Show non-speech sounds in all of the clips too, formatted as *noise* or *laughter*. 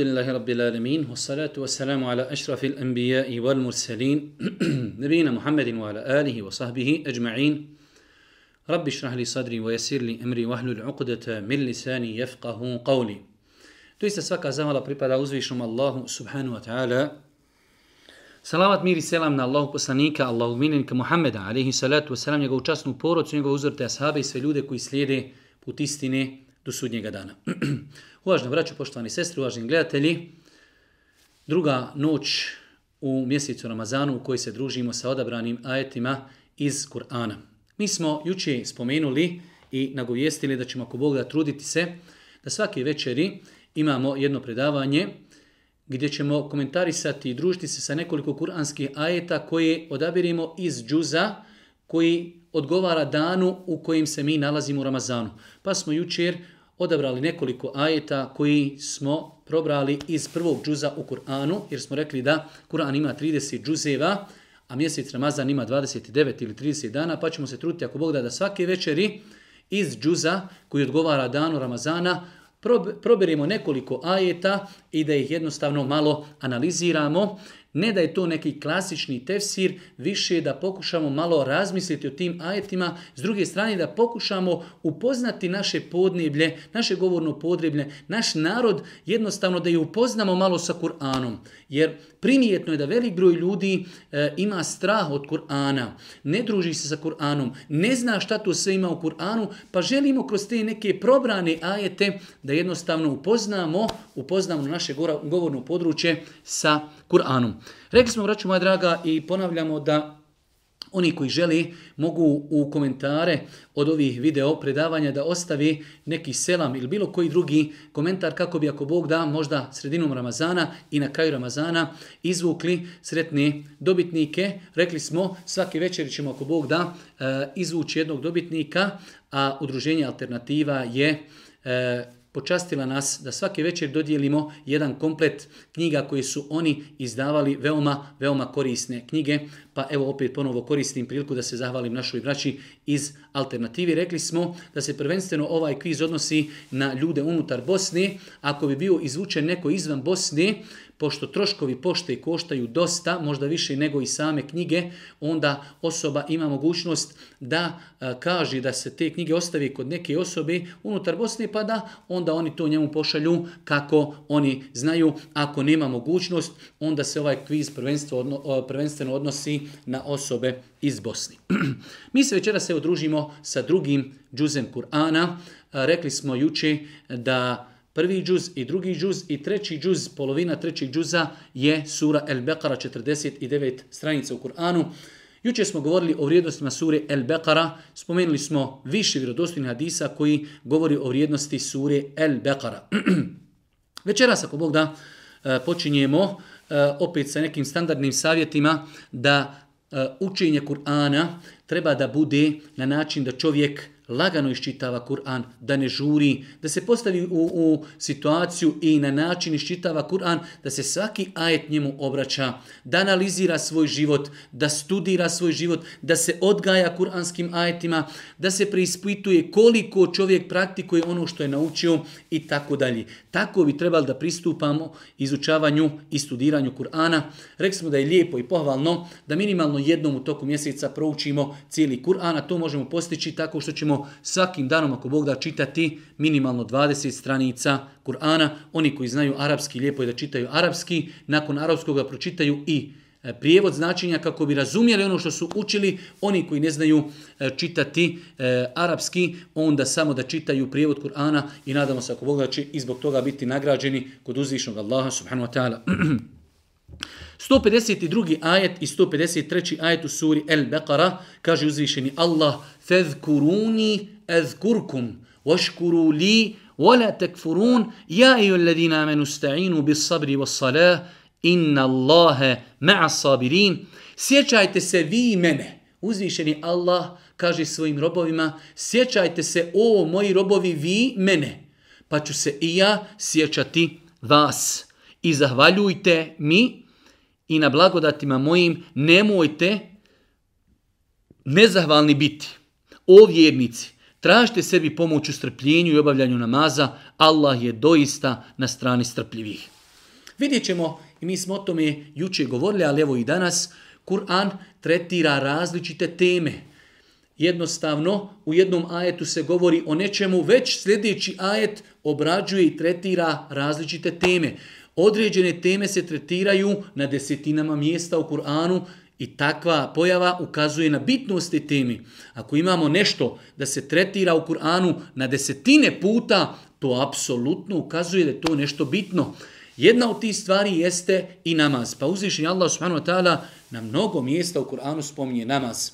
الحمد لله رب العالمين والصلاة والسلام على أشرف الأنبياء والمرسلين *clears throat* نبينا محمد وعلى آله وصحبه أجمعين. رب اشرح لي صدري ويسير لي أمري وهل العقدة من لساني يفقه قولي. تويست سفاكا زمالا بريبالا أزويشم الله سبحانه وتعالى Salavat mir i selam na Allahu poslanika, Allahu minenika Muhammeda, alaihi يقول wasalam, njegovu časnu porodcu, njegovu uzor te ashabe i sve ljude koji slijede put istine do sudnjega dana. *clears throat* Uvažno braćo, poštovani sestri, uvažni gledatelji, druga noć u mjesecu Ramazanu u kojoj se družimo sa odabranim ajetima iz Kur'ana. Mi smo juče spomenuli i nagovijestili da ćemo ako Bog da truditi se da svake večeri imamo jedno predavanje gdje ćemo komentarisati i družiti se sa nekoliko kuranskih ajeta koje odabirimo iz džuza koji odgovara danu u kojim se mi nalazimo u Ramazanu. Pa smo jučer odabrali nekoliko ajeta koji smo probrali iz prvog džuza u Kur'anu, jer smo rekli da Kur'an ima 30 džuzeva, a mjesec Ramazan ima 29 ili 30 dana, pa ćemo se truditi ako Bog da da svake večeri iz džuza koji odgovara danu Ramazana proberimo nekoliko ajeta i da ih jednostavno malo analiziramo. Ne da je to neki klasični tefsir, više da pokušamo malo razmisliti o tim ajetima, s druge strane da pokušamo upoznati naše podneblje, naše govorno podneblje, naš narod, jednostavno da je upoznamo malo sa Kur'anom. Jer primijetno je da velik broj ljudi e, ima strah od Kur'ana, ne druži se sa Kur'anom, ne zna šta to sve ima u Kur'anu, pa želimo kroz te neke probrane ajete da jednostavno upoznamo, upoznamo naše govorno područje sa Kur'anom. Rekli smo, braću moja draga, i ponavljamo da oni koji želi mogu u komentare od ovih video predavanja da ostavi neki selam ili bilo koji drugi komentar kako bi ako Bog da možda sredinom Ramazana i na kraju Ramazana izvukli sretne dobitnike. Rekli smo svaki večer ćemo ako Bog da e, izvući jednog dobitnika, a udruženje alternativa je e, počastila nas da svake večer dodijelimo jedan komplet knjiga koje su oni izdavali veoma, veoma korisne knjige. Pa evo opet ponovo koristim priliku da se zahvalim našoj braći iz alternativi. Rekli smo da se prvenstveno ovaj kviz odnosi na ljude unutar Bosne. Ako bi bio izvučen neko izvan Bosne, pošto troškovi pošte koštaju dosta, možda više nego i same knjige, onda osoba ima mogućnost da e, kaže da se te knjige ostavi kod neke osobe unutar Bosne, pa da onda oni to njemu pošalju kako oni znaju. Ako nema mogućnost, onda se ovaj kviz e, prvenstveno odnosi na osobe iz Bosne. *clears throat* Mi se večera se odružimo sa drugim džuzem Kur'ana. E, rekli smo juče da Prvi džuz i drugi džuz i treći džuz, polovina trećeg džuza je sura El Beqara 49 stranica u Kur'anu. Juče smo govorili o vrijednostima sure El Beqara, spomenuli smo više vjerodostojnih hadisa koji govori o vrijednosti sure El Beqara. *clears throat* Večeras, ako Bog da, e, počinjemo e, opet sa nekim standardnim savjetima da e, učenje Kur'ana treba da bude na način da čovjek lagano iščitava Kur'an, da ne žuri, da se postavi u, u situaciju i na način iščitava Kur'an, da se svaki ajet njemu obraća, da analizira svoj život, da studira svoj život, da se odgaja kuranskim ajetima, da se preispituje koliko čovjek praktikuje ono što je naučio i tako dalje. Tako bi trebali da pristupamo izučavanju i studiranju Kur'ana. Rekli smo da je lijepo i pohvalno da minimalno jednom u toku mjeseca proučimo cijeli Kur'an, a to možemo postići tako što ćemo svakim danom, ako Bog da, čitati minimalno 20 stranica Kur'ana. Oni koji znaju arapski, lijepo je da čitaju arapski, nakon arapskog ga pročitaju i e, prijevod značenja kako bi razumjeli ono što su učili, oni koji ne znaju e, čitati e, arapski, onda samo da čitaju prijevod Kur'ana i nadamo se ako Bog da će i zbog toga biti nagrađeni kod uzvišnog Allaha subhanahu wa ta'ala. *clears throat* 152. ajet i 153. ajet u suri El Beqara kaže uzvišeni Allah فَذْكُرُونِي أَذْكُرْكُمْ وَشْكُرُوا لِي وَلَا تَكْفُرُونَ يَا أَيُّ الَّذِينَ آمَنُوا اسْتَعِينُوا بِالصَّبْرِ وَالصَّلَاةِ إِنَّ اللَّهَ مَعَ الصَّابِرِينَ Sjećajte se vi mene. Uzvišeni Allah kaže svojim robovima, sjećajte se, o moji robovi, vi mene. Pa ću se i ja sjećati vas. I zahvaljujte mi i na blagodatima mojim nemojte nezahvalni biti. O vjernici, tražite sebi pomoć u strpljenju i obavljanju namaza, Allah je doista na strani strpljivih. Vidjet ćemo, i mi smo o tome juče govorili, ali evo i danas, Kur'an tretira različite teme. Jednostavno, u jednom ajetu se govori o nečemu, već sljedeći ajet obrađuje i tretira različite teme. Određene teme se tretiraju na desetinama mjesta u Kur'anu i takva pojava ukazuje na bitnost te temi. Ako imamo nešto da se tretira u Kur'anu na desetine puta, to apsolutno ukazuje da je to nešto bitno. Jedna od tih stvari jeste i namaz. Pa uzvišenje Allah subhanahu wa ta'ala na mnogo mjesta u Kur'anu spominje namaz.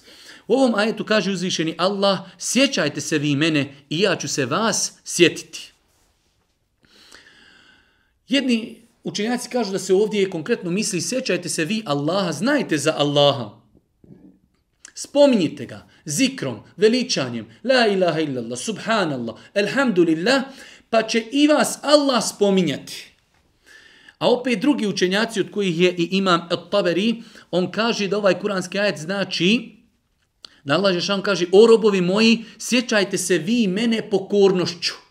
U ovom ajetu kaže uzvišeni Allah, sjećajte se vi mene i ja ću se vas sjetiti. Jedni učenjaci kažu da se ovdje konkretno misli, sjećajte se vi Allaha, znajte za Allaha. Spominjite ga zikrom, veličanjem, la ilaha illallah, subhanallah, alhamdulillah, pa će i vas Allah spominjati. A opet drugi učenjaci od kojih je i imam At-Taberi, on kaže da ovaj kuranski ajet znači, da Allah Žešan kaže, o robovi moji, sjećajte se vi mene pokornošću.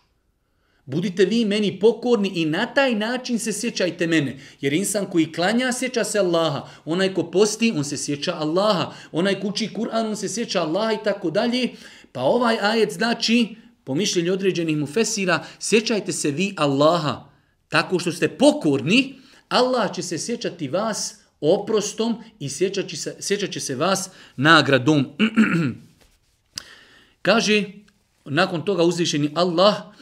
Budite vi meni pokorni i na taj način se sjećajte mene. Jer insan koji klanja, sjeća se Allaha. Onaj ko posti, on se sjeća Allaha. Onaj ko uči Kur'an, on se sjeća Allaha i tako dalje. Pa ovaj ajet znači, po mišljenju određenih mufesira, sjećajte se vi Allaha. Tako što ste pokorni, Allah će se sjećati vas oprostom i sjećat će se, sjećat će se vas nagradom. *clears throat* Kaže, nakon toga uzvišeni Allah,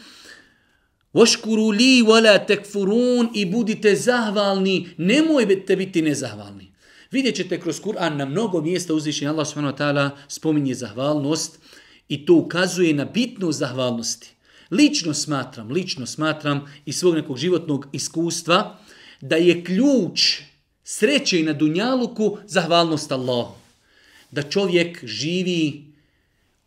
Voškuru li wala tekfurun i budite zahvalni, nemojte biti nezahvalni. Vidjet ćete kroz Kur'an na mnogo mjesta uzvišenja Allah subhanahu wa ta'ala spominje zahvalnost i to ukazuje na bitnu zahvalnosti. Lično smatram, lično smatram iz svog nekog životnog iskustva da je ključ sreće i na Dunjaluku zahvalnost Allahu. Da čovjek živi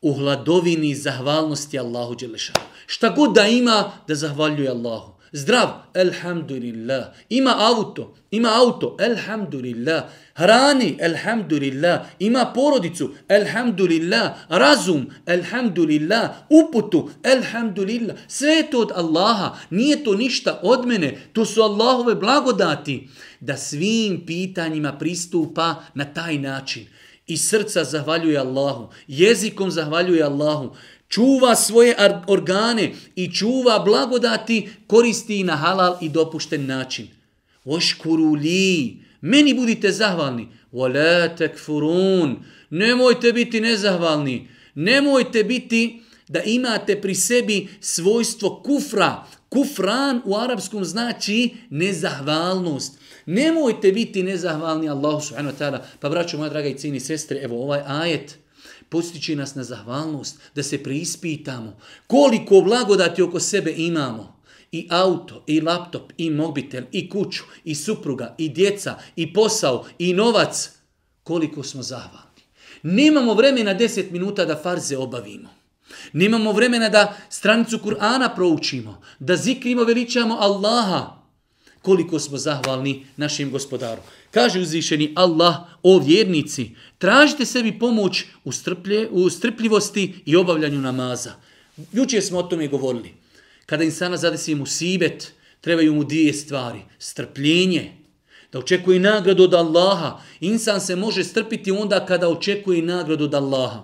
u hladovini zahvalnosti Allahu Đelešanu. Šta god da ima, da zahvaljuje Allahu. Zdrav, elhamdulillah. Ima auto, ima auto, elhamdulillah. Hrani, elhamdulillah. Ima porodicu, elhamdulillah. Razum, elhamdulillah. Uputu, elhamdulillah. Sve to od Allaha. Nije to ništa od mene. To su Allahove blagodati. Da svim pitanjima pristupa na taj način. I srca zahvaljuje Allahu. Jezikom zahvaljuje Allahu čuva svoje organe i čuva blagodati, koristi na halal i dopušten način. Oškuru li, meni budite zahvalni. Wala takfurun, nemojte biti nezahvalni. Nemojte biti da imate pri sebi svojstvo kufra. Kufran u arapskom znači nezahvalnost. Nemojte biti nezahvalni Allahu subhanahu wa ta'ala. Pa braćo moja draga i cijeni sestre, evo ovaj ajet postići nas na zahvalnost, da se preispitamo koliko blagodati oko sebe imamo. I auto, i laptop, i mobitel, i kuću, i supruga, i djeca, i posao, i novac. Koliko smo zahvalni. Nemamo vremena 10 minuta da farze obavimo. Nemamo vremena da stranicu Kur'ana proučimo, da zikrimo, veličamo Allaha koliko smo zahvalni našim gospodaru. Kaže uzvišeni Allah, o vjernici, tražite sebi pomoć u, strplje, u strpljivosti i obavljanju namaza. Jučer smo o tome govorili. Kada insana zadesi mu sibet, trebaju mu dvije stvari. Strpljenje, da očekuje nagradu od Allaha. Insan se može strpiti onda kada očekuje nagradu od Allaha.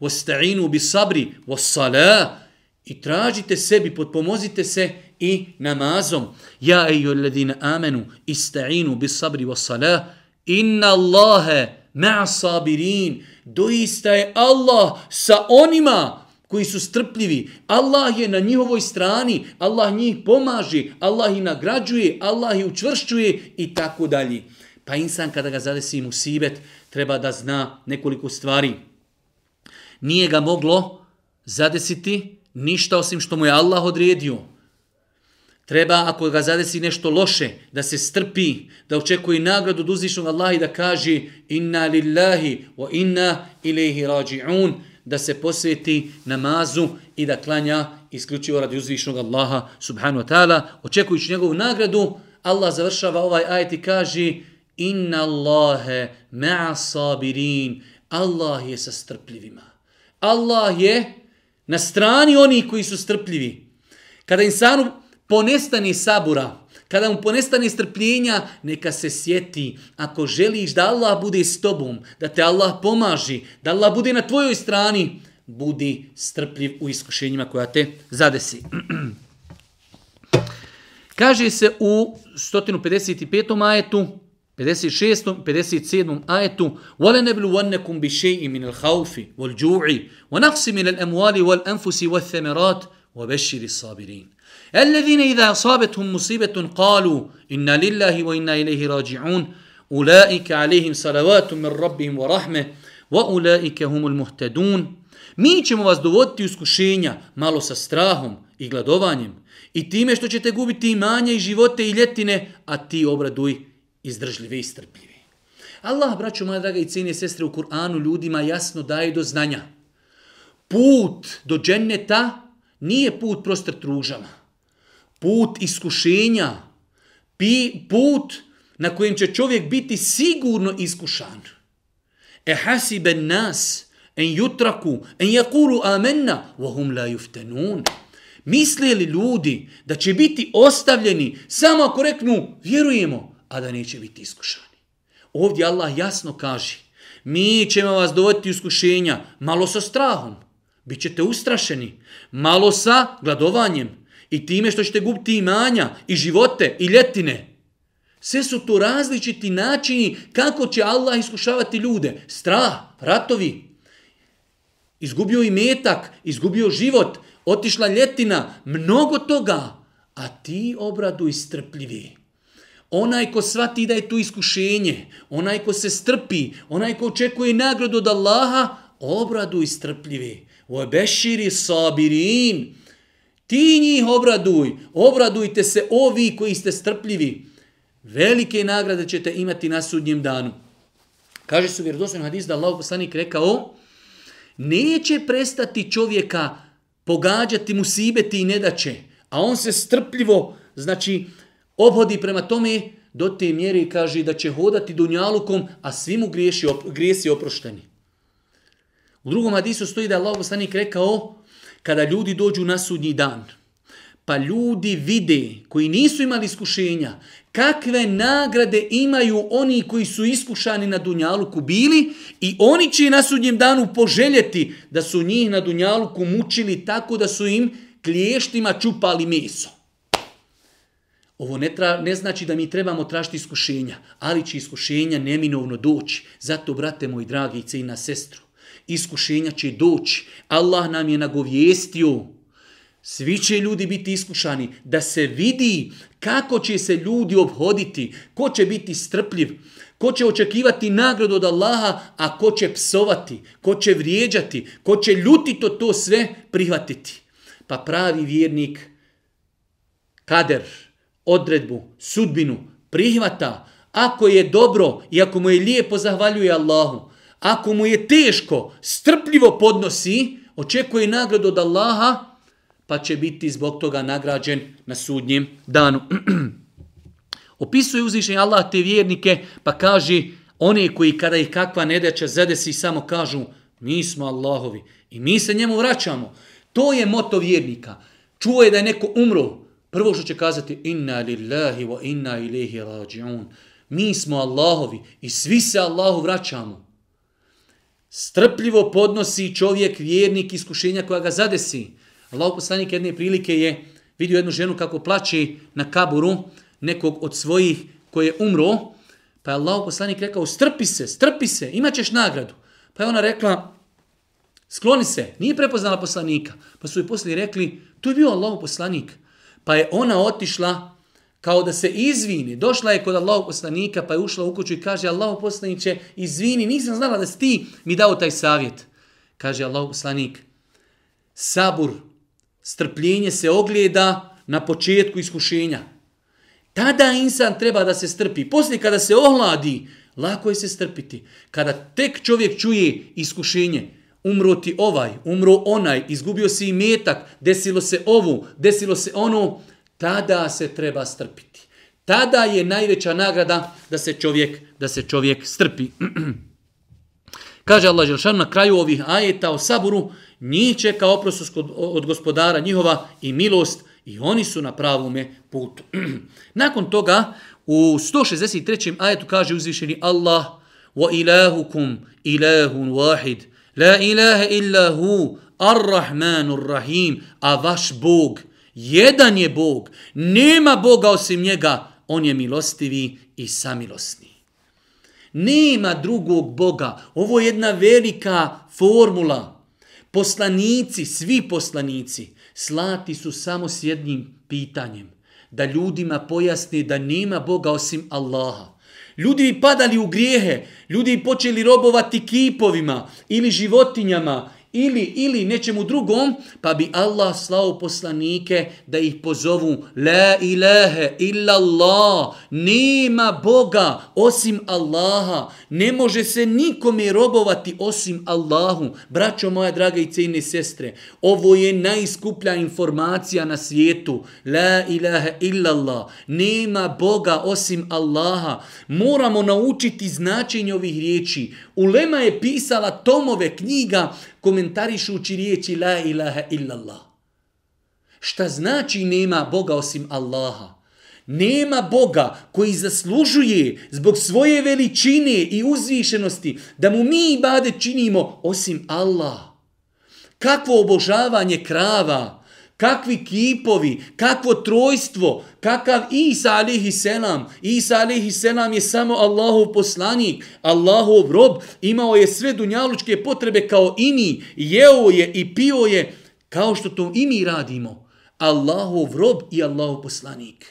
Wasta'inu bi sabri, was salah, i tražite sebi, potpomozite se i namazom. Ja eju alladina amenu ista'inu bis sabri was salah inna Allahe ma'a sabirin. Doista je Allah sa onima koji su strpljivi. Allah je na njihovoj strani. Allah njih pomaže. Allah ih nagrađuje. Allah ih učvršćuje i tako dalje. Pa insan kada ga zadesi mu sibet treba da zna nekoliko stvari. Nije ga moglo zadesiti ništa osim što mu je Allah odredio. Treba, ako ga zadesi nešto loše, da se strpi, da očekuje nagradu od uzvišnog Allaha i da kaže inna lillahi wa inna ilaihi rađi'un, da se posveti namazu i da klanja isključivo radi uzvišnog Allaha subhanu wa ta'ala. Očekujući njegovu nagradu, Allah završava ovaj ajet i kaže inna Allahe ma'a sabirin. Allah je sa strpljivima. Allah je na strani onih koji su strpljivi. Kada insanu ponestani sabura, Kada mu ponestane strpljenja, neka se sjeti. Ako želiš da Allah bude s tobom, da te Allah pomaži, da Allah bude na tvojoj strani, budi strpljiv u iskušenjima koja te zadesi. *clears throat* Kaže se u 155. majetu, 56. 57. ajetu وَلَنَبْلُوَنَّكُمْ بِشَيْءٍ مِنَ الْحَوْفِ وَالْجُوعِ وَنَقْسِ مِنَ الْأَمْوَالِ وَالْأَنْفُسِ وَالثَّمَرَاتِ وَبَشِّرِ الصَّابِرِينَ الذين إذا أصابتهم مصيبة قالوا إنا لله وإنا إليه راجعون أولئك عليهم صلوات من ربهم ورحمة وأولئك هم المهتدون Mi ćemo vas dovoditi u iskušenja malo sa strahom i gladovanjem i time što ćete gubiti imanje i živote i ljetine, a ti obraduj izdržljivi i strpljivi. Allah, braćo moja draga i cijenije sestre, u Kur'anu ljudima jasno daje do znanja. Put do dženneta nije put prostr tružama. Put iskušenja, pi, put na kojem će čovjek biti sigurno iskušan. E hasiben nas, en jutraku, en jakulu amenna, vohum la juftenun. Misle li ljudi da će biti ostavljeni samo ako reknu vjerujemo, a da neće biti iskušani? Ovdje Allah jasno kaže, mi ćemo vas dovoditi iskušenja malo sa strahom, bit ćete ustrašeni, malo sa gladovanjem i time što ćete gubiti imanja i živote i ljetine. Sve su to različiti načini kako će Allah iskušavati ljude. Strah, ratovi, izgubio i metak, izgubio život, otišla ljetina, mnogo toga, a ti obradu istrpljivi. Onaj ko svati da je tu iskušenje, onaj ko se strpi, onaj ko očekuje nagradu od Allaha, obradu istrpljivi. O beširi sabirin. Ti njih obraduj, obradujte se ovi koji ste strpljivi. Velike nagrade ćete imati na sudnjem danu. Kaže su vjerodostojni hadis da Allah poslanik rekao, neće prestati čovjeka pogađati mu sibeti i nedaće, a on se strpljivo, znači, obhodi prema tome do te mjere kaže da će hodati dunjalukom, a svi mu griješi, grijesi oprošteni. U drugom hadisu stoji da je Allah poslanik rekao, kada ljudi dođu na sudnji dan, pa ljudi vide koji nisu imali iskušenja, kakve nagrade imaju oni koji su iskušani na Dunjaluku bili i oni će na sudnjem danu poželjeti da su njih na Dunjaluku mučili tako da su im kliještima čupali meso. Ovo ne, tra, ne znači da mi trebamo tražiti iskušenja, ali će iskušenja neminovno doći. Zato, brate moji dragi i na sestru, iskušenja će doći. Allah nam je nagovijestio Svi će ljudi biti iskušani da se vidi kako će se ljudi obhoditi, ko će biti strpljiv, ko će očekivati nagradu od Allaha, a ko će psovati, ko će vrijeđati, ko će ljutito to sve prihvatiti. Pa pravi vjernik kader, odredbu, sudbinu prihvata, ako je dobro i ako mu je lijepo zahvaljuje Allahu, ako mu je teško, strpljivo podnosi, očekuje nagradu od Allaha, pa će biti zbog toga nagrađen na sudnjem danu. *clears throat* Opisuje uzvišenje Allah te vjernike, pa kaže one koji kada ih kakva nedeća zadesi samo kažu mi smo Allahovi i mi se njemu vraćamo. To je moto vjernika. Čuo je da je neko umro, prvo što će kazati inna lillahi wa inna ilaihi rađiun. Mi smo Allahovi i svi se Allahu vraćamo. Strpljivo podnosi čovjek vjernik iskušenja koja ga zadesi. Allah poslanik jedne prilike je vidio jednu ženu kako plaće na kaburu nekog od svojih koji je umro, pa je Allah poslanik rekao, strpi se, strpi se, imaćeš nagradu. Pa je ona rekla, skloni se, nije prepoznala poslanika. Pa su joj poslije rekli, to je bio Allah poslanik. Pa je ona otišla kao da se izvini. Došla je kod Allahog poslanika, pa je ušla u kuću i kaže, Allahog poslaniće, izvini, nisam znala da si ti mi dao taj savjet. Kaže Allahog poslanik, sabur, strpljenje se ogleda na početku iskušenja. Tada insan treba da se strpi. Poslije kada se ohladi, lako je se strpiti. Kada tek čovjek čuje iskušenje, umro ti ovaj, umro onaj, izgubio si i metak, desilo se ovu, desilo se ono, tada se treba strpiti. Tada je najveća nagrada da se čovjek, da se čovjek strpi. *clears throat* Kaže Allah Želšan na kraju ovih ajeta o saburu, njih čeka oprost od gospodara njihova i milost I oni su na pravome putu. *clears throat* Nakon toga, u 163. ajetu kaže uzvišeni Allah وَإِلَهُكُمْ ilahukum ilahun la ilaha illa hu ar-rahmanur rahim a vaš Bog jedan je Bog. Nema Boga osim njega. On je milostivi i samilosni. Nema drugog Boga. Ovo je jedna velika formula. Poslanici svi poslanici slati su samo s jednim pitanjem. Da ljudima pojasni da nema Boga osim Allaha. Ljudi bi padali u grijehe, ljudi bi počeli robovati kipovima ili životinjama ili ili nečemu drugom, pa bi Allah slao poslanike da ih pozovu La ilaha illa Allah, nema Boga osim Allaha, ne može se nikome robovati osim Allahu. Braćo moja draga i cijene sestre, ovo je najskuplja informacija na svijetu. La ilaha illa Allah, nema Boga osim Allaha. Moramo naučiti značenje ovih riječi. Ulema je pisala tomove knjiga komentarišući riječi la ilaha illallah. Šta znači nema Boga osim Allaha? Nema Boga koji zaslužuje zbog svoje veličine i uzvišenosti da mu mi ibade činimo osim Allah. Kakvo obožavanje krava, kakvi kipovi, kakvo trojstvo, kakav Isa alihi selam. Isa alihi selam je samo Allahov poslanik, Allahov rob, imao je sve dunjalučke potrebe kao i mi, jeo je i pio je, kao što to i mi radimo. Allahov rob i Allahov poslanik.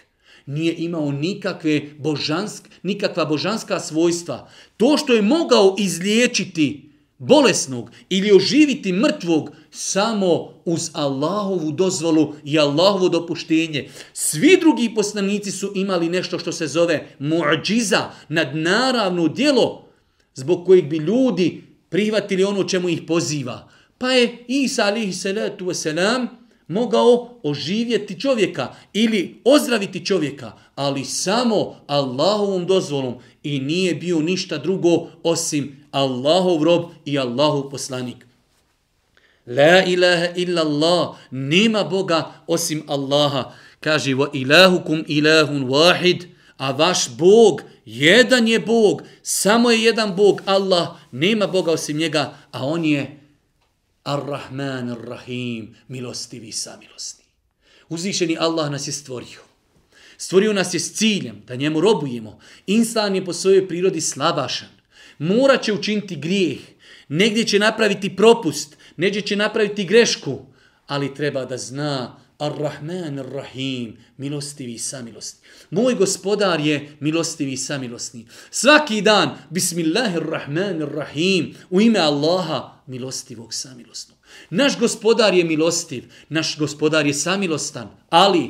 Nije imao nikakve božansk, nikakva božanska svojstva. To što je mogao izliječiti bolesnog ili oživiti mrtvog, samo uz Allahovu dozvolu i Allahovo dopuštenje. Svi drugi poslanici su imali nešto što se zove muđiza, nadnaravno djelo, zbog kojeg bi ljudi prihvatili ono čemu ih poziva. Pa je Isa alihi salatu wasalam mogao oživjeti čovjeka ili ozdraviti čovjeka, ali samo Allahovom dozvolom i nije bio ništa drugo osim Allahov rob i Allahov poslanik. La ilaha illa Allah, nema Boga osim Allaha. Kaže, wa ilahukum ilahun wahid, a vaš Bog, jedan je Bog, samo je jedan Bog, Allah, nema Boga osim njega, a on je Ar-Rahman, Ar-Rahim, milostivi i samilosni. Uzvišeni Allah nas je stvorio. Stvorio nas je s ciljem da njemu robujemo. Insan je po svojoj prirodi slabašan. Morat će učiniti grijeh. Negdje će napraviti propust negdje će napraviti grešku, ali treba da zna Ar-Rahman Ar-Rahim, milostivi i samilostni. Moj gospodar je milostivi i samilostni. Svaki dan, Bismillahirrahmanirrahim, Ar-Rahim, u ime Allaha, milostivog samilostnog. Naš gospodar je milostiv, naš gospodar je samilostan, ali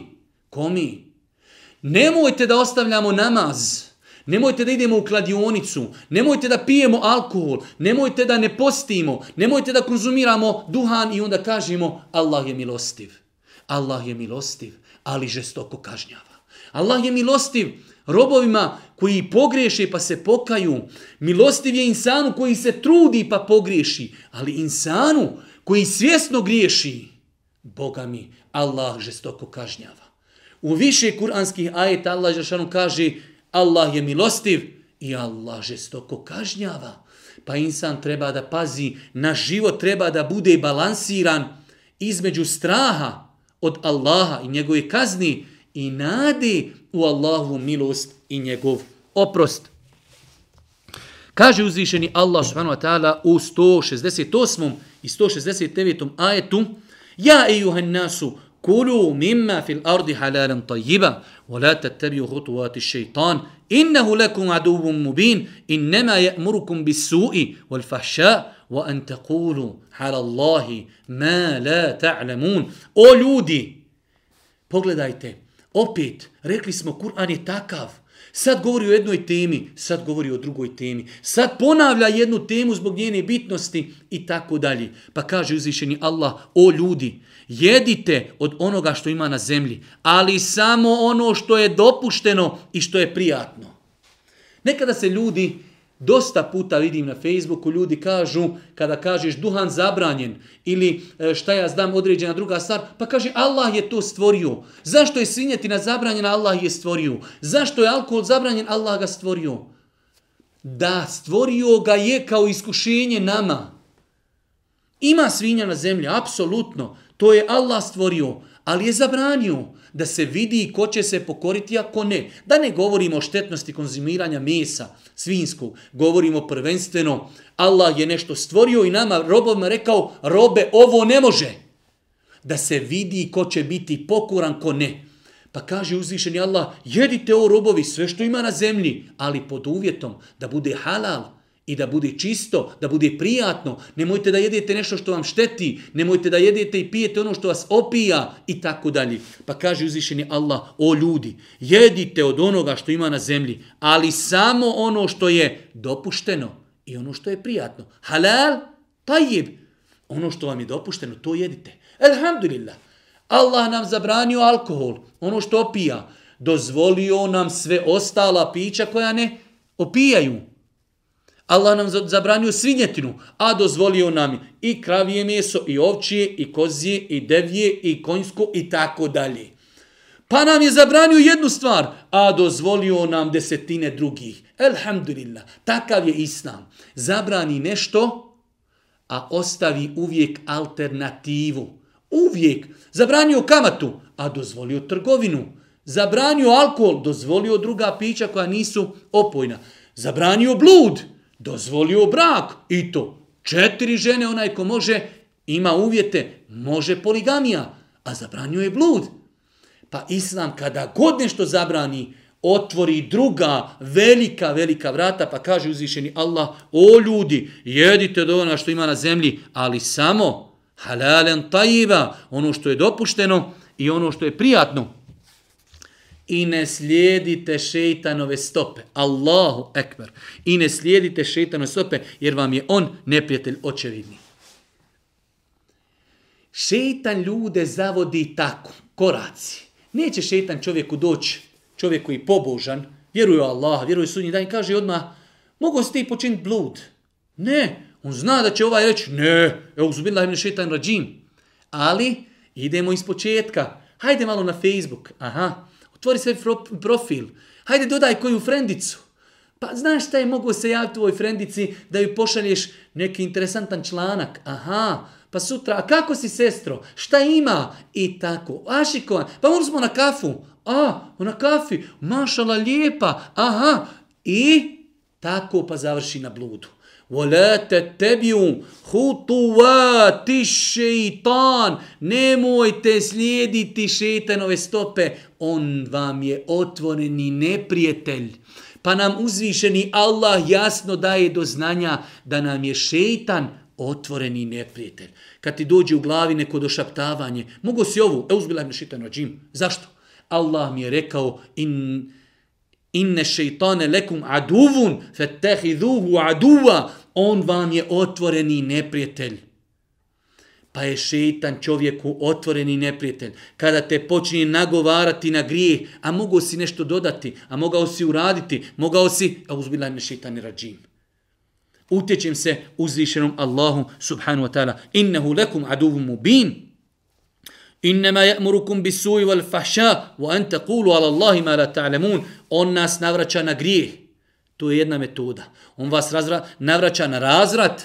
komi? Nemojte da ostavljamo namaz. Nemojte da idemo u kladionicu, nemojte da pijemo alkohol, nemojte da ne postimo, nemojte da konzumiramo duhan i onda kažemo Allah je milostiv. Allah je milostiv, ali žestoko kažnjava. Allah je milostiv robovima koji pogriješe pa se pokaju. Milostiv je insanu koji se trudi pa pogriješi, ali insanu koji svjesno griješi, Boga mi, Allah žestoko kažnjava. U više kuranskih ajeta Allah Žešanu kaže Allah je milostiv i Allah žestoko kažnjava. Pa insan treba da pazi, na život treba da bude balansiran između straha od Allaha i njegove kazni i nade u Allahu milost i njegov oprost. Kaže uzvišeni Allah subhanahu wa ta'ala u 168. i 169. ajetu Ja ejuhan nasu kulu mimma fil ardi halalan tayyiba wa la tattabi'u khutuwati shaytan innahu lakum aduwwun mubin inma ya'murukum bis su'i wal fahsha wa an taqulu ala allahi ma la ta'lamun o ljudi pogledajte opet rekli smo kur'an je takav Sad govori o jednoj temi, sad govori o drugoj temi. Sad ponavlja jednu temu zbog njene bitnosti i tako dalje. Pa kaže uzvišeni Allah, o ljudi, jedite od onoga što ima na zemlji, ali samo ono što je dopušteno i što je prijatno. Nekada se ljudi Dosta puta vidim na Facebooku ljudi kažu kada kažeš duhan zabranjen ili e, šta ja znam određena druga stvar, pa kaže Allah je to stvorio. Zašto je svinjetina zabranjena? Allah je stvorio. Zašto je alkohol zabranjen? Allah ga stvorio. Da, stvorio ga je kao iskušenje nama. Ima svinja na zemlji, apsolutno. To je Allah stvorio, ali je zabranio da se vidi ko će se pokoriti, a ko ne. Da ne govorimo o štetnosti konzumiranja mesa svinskog, govorimo prvenstveno, Allah je nešto stvorio i nama robovima rekao, robe, ovo ne može. Da se vidi ko će biti pokoran, ko ne. Pa kaže uzvišeni Allah, jedite o robovi sve što ima na zemlji, ali pod uvjetom da bude halal, i da bude čisto, da bude prijatno. Nemojte da jedete nešto što vam šteti, nemojte da jedete i pijete ono što vas opija i tako dalje. Pa kaže uzvišeni Allah, o ljudi, jedite od onoga što ima na zemlji, ali samo ono što je dopušteno i ono što je prijatno. Halal, tajib, ono što vam je dopušteno, to jedite. Elhamdulillah, Allah nam zabranio alkohol, ono što opija, dozvolio nam sve ostala pića koja ne opijaju. Allah nam zabranio svinjetinu, a dozvolio nam i kravije meso, i ovčije, i kozije, i devije, i konjsko, i tako dalje. Pa nam je zabranio jednu stvar, a dozvolio nam desetine drugih. Elhamdulillah, takav je Islam. Zabrani nešto, a ostavi uvijek alternativu. Uvijek. Zabranio kamatu, a dozvolio trgovinu. Zabranio alkohol, dozvolio druga pića koja nisu opojna. Zabranio blud, dozvolio brak i to četiri žene, onaj ko može, ima uvjete, može poligamija, a zabranjuje blud. Pa Islam kada god nešto zabrani, otvori druga velika, velika vrata, pa kaže uzvišeni Allah, o ljudi, jedite od ona što ima na zemlji, ali samo halalen tajiva, ono što je dopušteno i ono što je prijatno i ne slijedite šeitanove stope. Allahu ekber. I ne slijedite šeitanove stope jer vam je on neprijatelj očevidni. Šeitan ljude zavodi tako, koraci. Neće šeitan čovjeku doći, čovjek koji je pobožan, vjeruje u Allah, vjeruje u sudnji dan i kaže odmah, mogu si ti počiniti blud? Ne, on zna da će ovaj reći, ne, evo zubila im šeitan rađim. Ali idemo iz početka. Hajde malo na Facebook. Aha, Otvori svoj profil. Hajde dodaj koju frendicu. Pa znaš šta je mogu se javiti tvoj frendici da ju pošalješ neki interesantan članak. Aha, pa sutra, a kako si sestro? Šta ima? I tako. Ašikovan, pa mogli smo na kafu. A, na kafi. Mašala lijepa. Aha. I tako pa završi na bludu. وَلَا تَتَّبِيُوا خُطُوَاتِ šeitan. Nemojte slijediti šeitanove stope. On vam je otvoreni neprijatelj. Pa nam uzvišeni Allah jasno daje do znanja da nam je šeitan otvoreni neprijatelj. Kad ti dođe u glavi neko došaptavanje, mogu si ovu, e uzbila mi šeitan rađim. Zašto? Allah mi je rekao in inne šeitane lekum aduvun, fetehidhuhu aduva, on vam je otvoreni neprijatelj. Pa je šeitan čovjeku otvoreni neprijatelj. Kada te počinje nagovarati na grijeh, a mogao si nešto dodati, a mogao si uraditi, mogao si, a uzbila me šeitan rađim. Utječem se uzvišenom Allahu subhanu wa ta'ala. Innehu lekum aduvum mubin. Innema ya'murukum bisu'i wal-fahsha wa an taqulu 'ala Allahi ma la ta'lamun. On nas navraća na grijeh. To je jedna metoda. On vas razra, navraća na razrat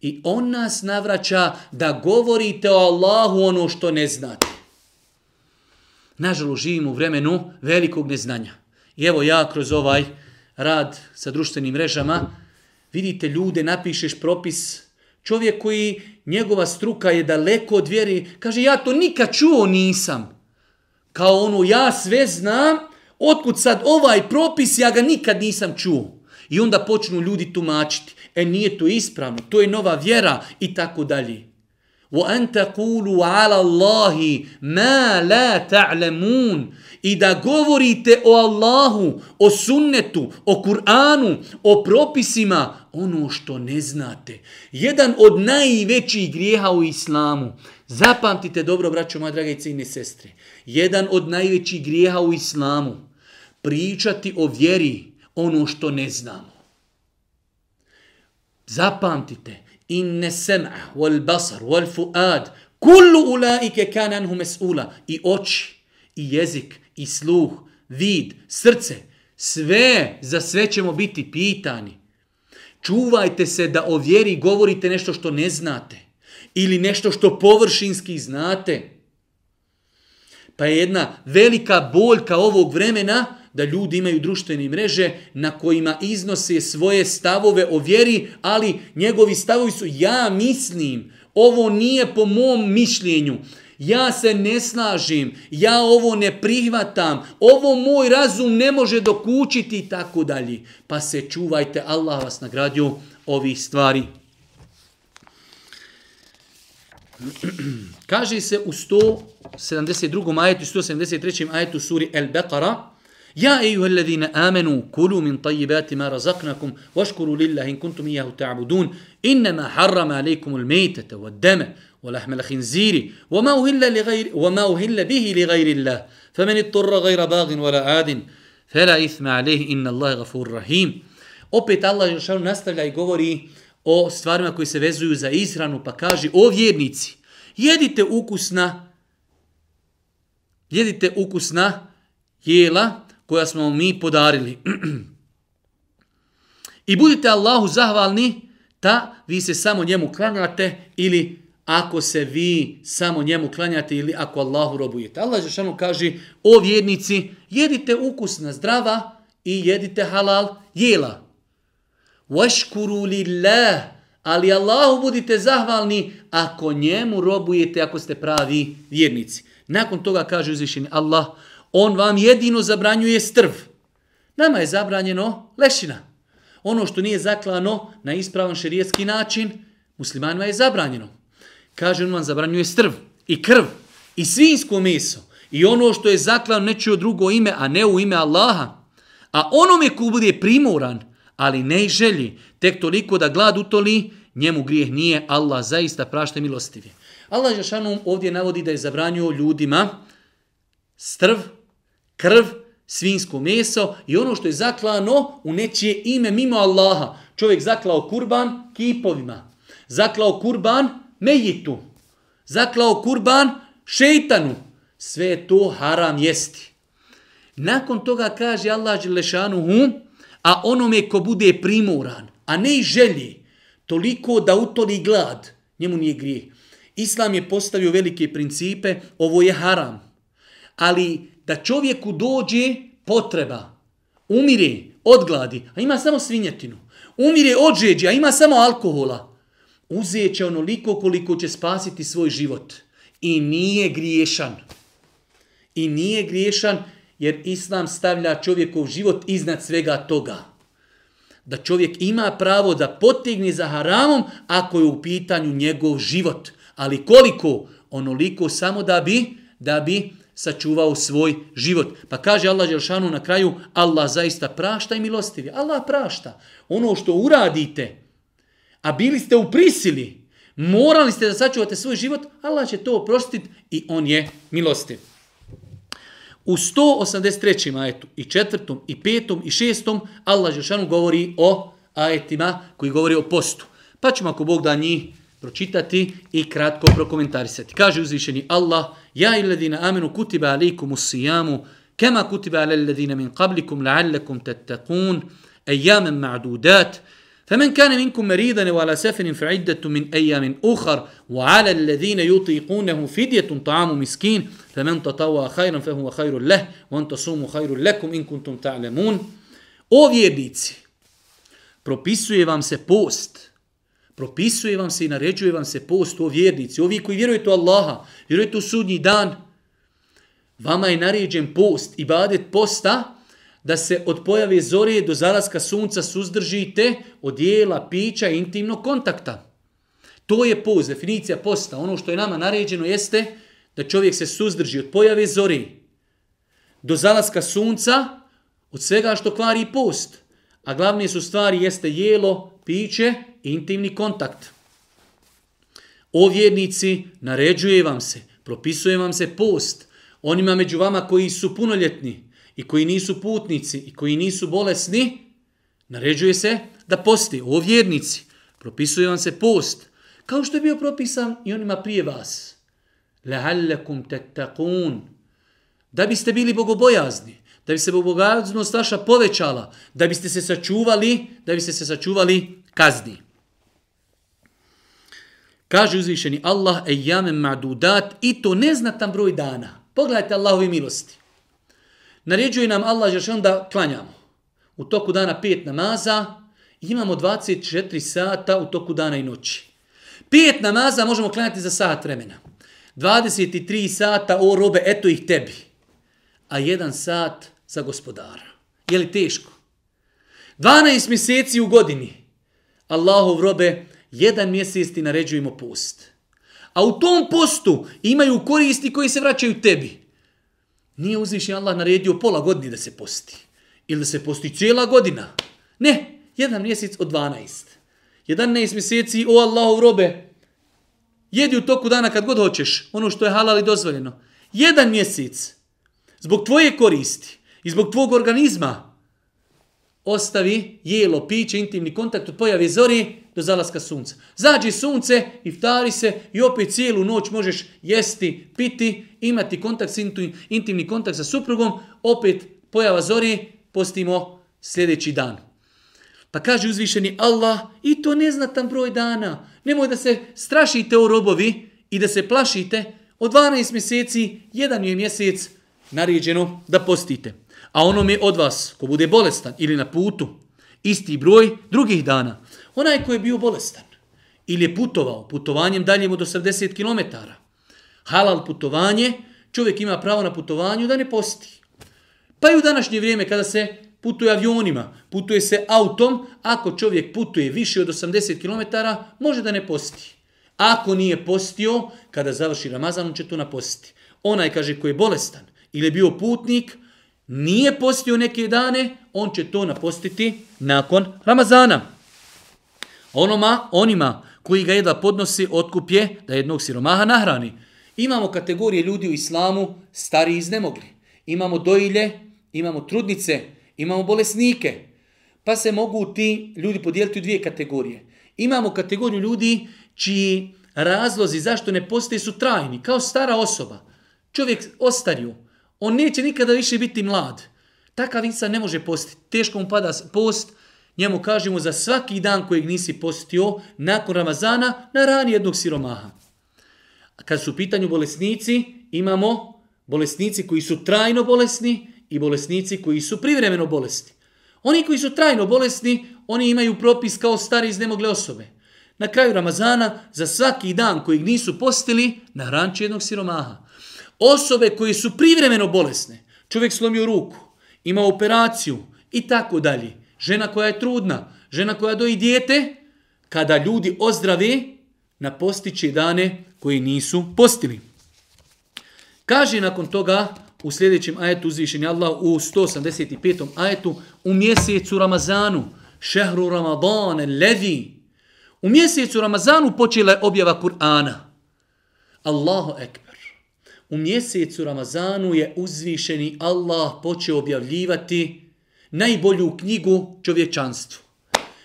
i on nas navraća da govorite o Allahu ono što ne znate. Nažalost, živimo u vremenu velikog neznanja. I evo ja kroz ovaj rad sa društvenim mrežama, vidite ljude, napišeš propis, čovjek koji njegova struka je daleko od vjeri, kaže ja to nikad čuo nisam. Kao ono ja sve znam, otkud sad ovaj propis ja ga nikad nisam čuo. I onda počnu ljudi tumačiti. E nije to ispravno, to je nova vjera i tako dalje. وَأَنْ تَقُولُوا عَلَى اللَّهِ مَا لَا تَعْلَمُونَ I da govorite o Allahu, o sunnetu, o Kur'anu, o propisima, ono što ne znate. Jedan od najvećih grijeha u islamu. Zapamtite dobro, braćo moja draga i cijene sestre. Jedan od najvećih grijeha u islamu. Pričati o vjeri ono što ne znamo. Zapamtite, inne sem'a, wal basar, wal fuad, kullu ulaike kananhu mes'ula, i oči, i jezik, i sluh, vid, srce, sve, za sve ćemo biti pitani. Čuvajte se da o vjeri govorite nešto što ne znate ili nešto što površinski znate. Pa je jedna velika boljka ovog vremena da ljudi imaju društvene mreže na kojima iznose svoje stavove o vjeri, ali njegovi stavovi su ja mislim, ovo nije po mom mišljenju, ja se ne slažim, ja ovo ne prihvatam, ovo moj razum ne može dokučiti i tako dalje. Pa se čuvajte, Allah vas nagradio ovih stvari. *clears throat* Kaže se u 172. ajetu i 173. ajetu suri El-Beqara, Ja ejuha alladhina amanu kulu min tayyibati ma razaqnakum washkuru lillahi in kuntum iyyahu ta'budun inma harrama alaykumul maytata wad-dama ولحم الخنزير وما أهل لغير وما أهل به لغير الله فمن اضطر غير باغ ولا عاد فلا إثم عليه إن الله غفور رحيم Opet Allah Žešanu nastavlja i govori o stvarima koji se vezuju za izranu, pa kaže, o vjernici, jedite ukusna, jedite ukusna jela koja smo mi podarili. *clears throat* I budite Allahu zahvalni, ta vi se samo njemu klanjate ili ako se vi samo njemu klanjate ili ako Allahu robujete. Allah Žešanu kaže, o vjernici, jedite ukusna zdrava i jedite halal jela. Vaškuru lillah, ali Allahu budite zahvalni ako njemu robujete, ako ste pravi vjernici. Nakon toga kaže uzvišeni Allah, on vam jedino zabranjuje strv. Nama je zabranjeno lešina. Ono što nije zaklano na ispravan šerijetski način, muslimanima je zabranjeno kaže on vam zabranjuje strv i krv i svinsko meso i ono što je zaklano neće drugo ime, a ne u ime Allaha. A onome ko bude primoran, ali ne i želji, tek toliko da glad utoli, njemu grijeh nije, Allah zaista prašta je Allah Žešanu ovdje navodi da je zabranio ljudima strv, krv, svinsko meso i ono što je zaklano u nečije ime mimo Allaha. Čovjek zaklao kurban kipovima, zaklao kurban mejitu, zaklao kurban šeitanu, sve to haram jesti. Nakon toga kaže Allah Đelešanuhu, a onome ko bude primoran, a ne i želji, toliko da utoli glad, njemu nije grijeh. Islam je postavio velike principe, ovo je haram. Ali da čovjeku dođe potreba, umire od gladi, a ima samo svinjetinu, umire od žeđa, a ima samo alkohola, uzet će onoliko koliko će spasiti svoj život. I nije griješan. I nije griješan jer Islam stavlja čovjekov život iznad svega toga. Da čovjek ima pravo da potegne za haramom ako je u pitanju njegov život. Ali koliko? Onoliko samo da bi, da bi sačuvao svoj život. Pa kaže Allah Đelšanu na kraju, Allah zaista prašta i milostivi. Allah prašta. Ono što uradite, a bili ste u prisili, morali ste da sačuvate svoj život, Allah će to oprostiti i on je milostiv. U 183. ajetu i četvrtom i petom i šestom Allah Žešanu govori o ajetima koji govori o postu. Pa ćemo ako Bog da njih pročitati i kratko prokomentarisati. Kaže uzvišeni Allah, Ja illadina amenu kutiba alikum usijamu, kema kutiba ala alladina min qablikum la'allakum tattakun, ejamen ma'dudat, فمن كان منكم مريضا وعلى سفر فعدة من أيام أخر وعلى الذين يطيقونه فدية طعام مسكين فمن تطوى خيرا فهو خير له وان تصوموا خير لكم إن كنتم تعلمون O vjernici, propisuje vam se post, propisuje vam se i naređuje vam se post o vjernici, ovi koji vjerujete u Allaha, vjerujete u sudnji dan, vama je naređen post, ibadet posta, da se od pojave zore do zalaska sunca suzdržite od jela, pića i intimnog kontakta. To je post, definicija posta. Ono što je nama naređeno jeste da čovjek se suzdrži od pojave zore do zalaska sunca od svega što kvari post. A glavne su stvari jeste jelo, piće i intimni kontakt. O vjernici, naređuje vam se, propisuje vam se post. Onima među vama koji su punoljetni, i koji nisu putnici i koji nisu bolesni, naređuje se da posti o vjernici. Propisuje vam se post, kao što je bio propisan i onima prije vas. La'allakum tattaqun. Da biste bili bogobojazni, da bi se bogobojaznost vaša povećala, da biste se sačuvali, da biste se sačuvali kazni. Kaže uzvišeni Allah, ejamen ma'dudat, i to neznatan broj dana. Pogledajte Allahove milosti. Naređuje nam Allah Žešan da klanjamo. U toku dana pet namaza, imamo 24 sata u toku dana i noći. Pet namaza možemo klanjati za sat vremena. 23 sata, o robe, eto ih tebi. A jedan sat za gospodara. Je li teško? 12 mjeseci u godini. Allahov robe, jedan mjesec ti naređujemo post. A u tom postu imaju koristi koji se vraćaju tebi. Nije uzvišnji Allah naredio pola godine da se posti. Ili da se posti cijela godina. Ne, jedan mjesec od 12. 11 mjeseci, o Allahov robe, jedi u toku dana kad god hoćeš, ono što je halal i dozvoljeno. Jedan mjesec, zbog tvoje koristi i zbog tvog organizma, ostavi jelo, piće, intimni kontakt od pojave zori do zalaska sunca. Zađi sunce, iftari se i opet cijelu noć možeš jesti, piti, imati kontakt, intimni kontakt sa suprugom, opet pojava zori, postimo sljedeći dan. Pa kaže uzvišeni Allah, i to neznatan broj dana. Nemoj da se strašite o robovi i da se plašite. Od 12 mjeseci, jedan je mjesec naređeno da postite. A onome od vas, ko bude bolestan ili na putu, isti broj drugih dana. Onaj ko je bio bolestan ili je putovao putovanjem daljim od 80 km. Halal putovanje, čovjek ima pravo na putovanju da ne posti. Pa i u današnje vrijeme kada se putuje avionima, putuje se autom, ako čovjek putuje više od 80 km, može da ne posti. Ako nije postio, kada završi Ramazan, on će to napostiti. Onaj, kaže, koji je bolestan ili je bio putnik, nije postio neke dane, on će to napostiti nakon Ramazana. Onoma, onima koji ga jedva podnosi, otkup je da jednog siromaha nahrani. Imamo kategorije ljudi u islamu stari i iznemogli. Imamo dojilje, imamo trudnice, imamo bolesnike. Pa se mogu ti ljudi podijeliti u dvije kategorije. Imamo kategoriju ljudi čiji razlozi zašto ne postoje su trajni, kao stara osoba. Čovjek ostario, on neće nikada više biti mlad. Takav insan ne može postiti. Teško mu pada post, njemu kažemo za svaki dan kojeg nisi postio, nakon Ramazana, na rani jednog siromaha. A kad su u pitanju bolesnici, imamo bolesnici koji su trajno bolesni i bolesnici koji su privremeno bolesni. Oni koji su trajno bolesni, oni imaju propis kao stari iznemogle osobe. Na kraju Ramazana, za svaki dan kojeg nisu postili, na ranče jednog siromaha. Osobe koji su privremeno bolesne, čovjek slomio ruku, ima operaciju i tako dalje. Žena koja je trudna, žena koja doji dijete, kada ljudi ozdrave, na postići dane koji nisu postili. Kaže nakon toga u sljedećem ajetu uzvišen Allah u 185. ajetu u mjesecu Ramazanu, šehru Ramadane, levi, u mjesecu Ramazanu počela je objava Kur'ana. Allahu ekber. U mjesecu Ramazanu je uzvišeni Allah počeo objavljivati najbolju knjigu čovječanstvu.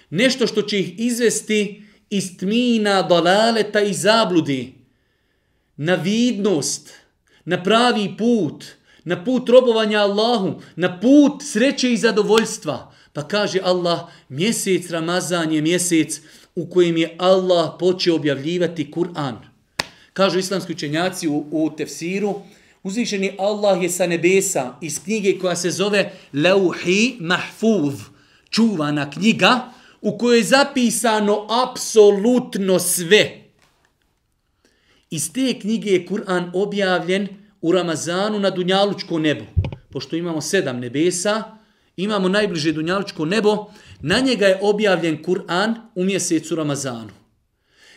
Nešto što će ih izvesti iz tmina, dalaleta i zabludi. Na vidnost, na pravi put, na put robovanja Allahu, na put sreće i zadovoljstva. Pa kaže Allah, mjesec Ramazan je mjesec u kojem je Allah počeo objavljivati Kur'an. Kažu islamski učenjaci u, u tefsiru, uzvišeni Allah je sa nebesa iz knjige koja se zove Lauhi Mahfuz, čuvana knjiga u kojoj je zapisano apsolutno sve. Iz te knjige je Kur'an objavljen u Ramazanu na Dunjalučko nebo. Pošto imamo sedam nebesa, imamo najbliže Dunjalučko nebo, na njega je objavljen Kur'an u mjesecu Ramazanu.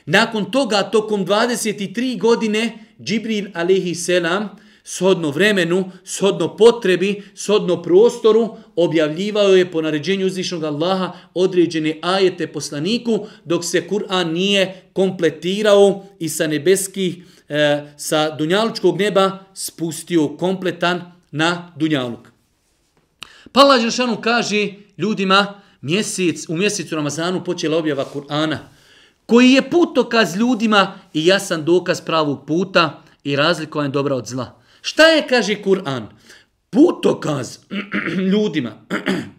Nakon toga, tokom 23 godine, Džibril alaihi selam, shodno vremenu, shodno potrebi, shodno prostoru, objavljivao je po naređenju uzvišnog Allaha određene ajete poslaniku, dok se Kur'an nije kompletirao i sa nebeskih, e, sa dunjalučkog neba spustio kompletan na dunjaluk. Pa Allah kaže ljudima, mjesec, u mjesecu Ramazanu počela objava Kur'ana. koji je putokaz ljudima i jasan dokaz pravog puta i razlikovan dobra od zla. Šta je, kaže Kur'an? Putokaz *clears throat* ljudima.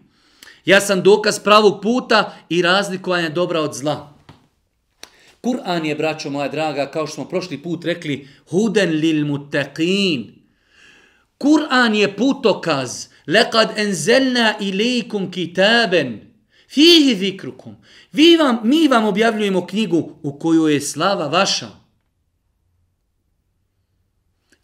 *clears throat* ja sam dokaz pravog puta i razlikovanja dobra od zla. Kur'an je, braćo moja draga, kao što smo prošli put rekli, huden lil mutaqin. Kur'an je putokaz. Lekad enzelna ilaikum kitaben. Fihi zikrukum. Vi vam, mi vam objavljujemo knjigu u kojoj je slava vaša.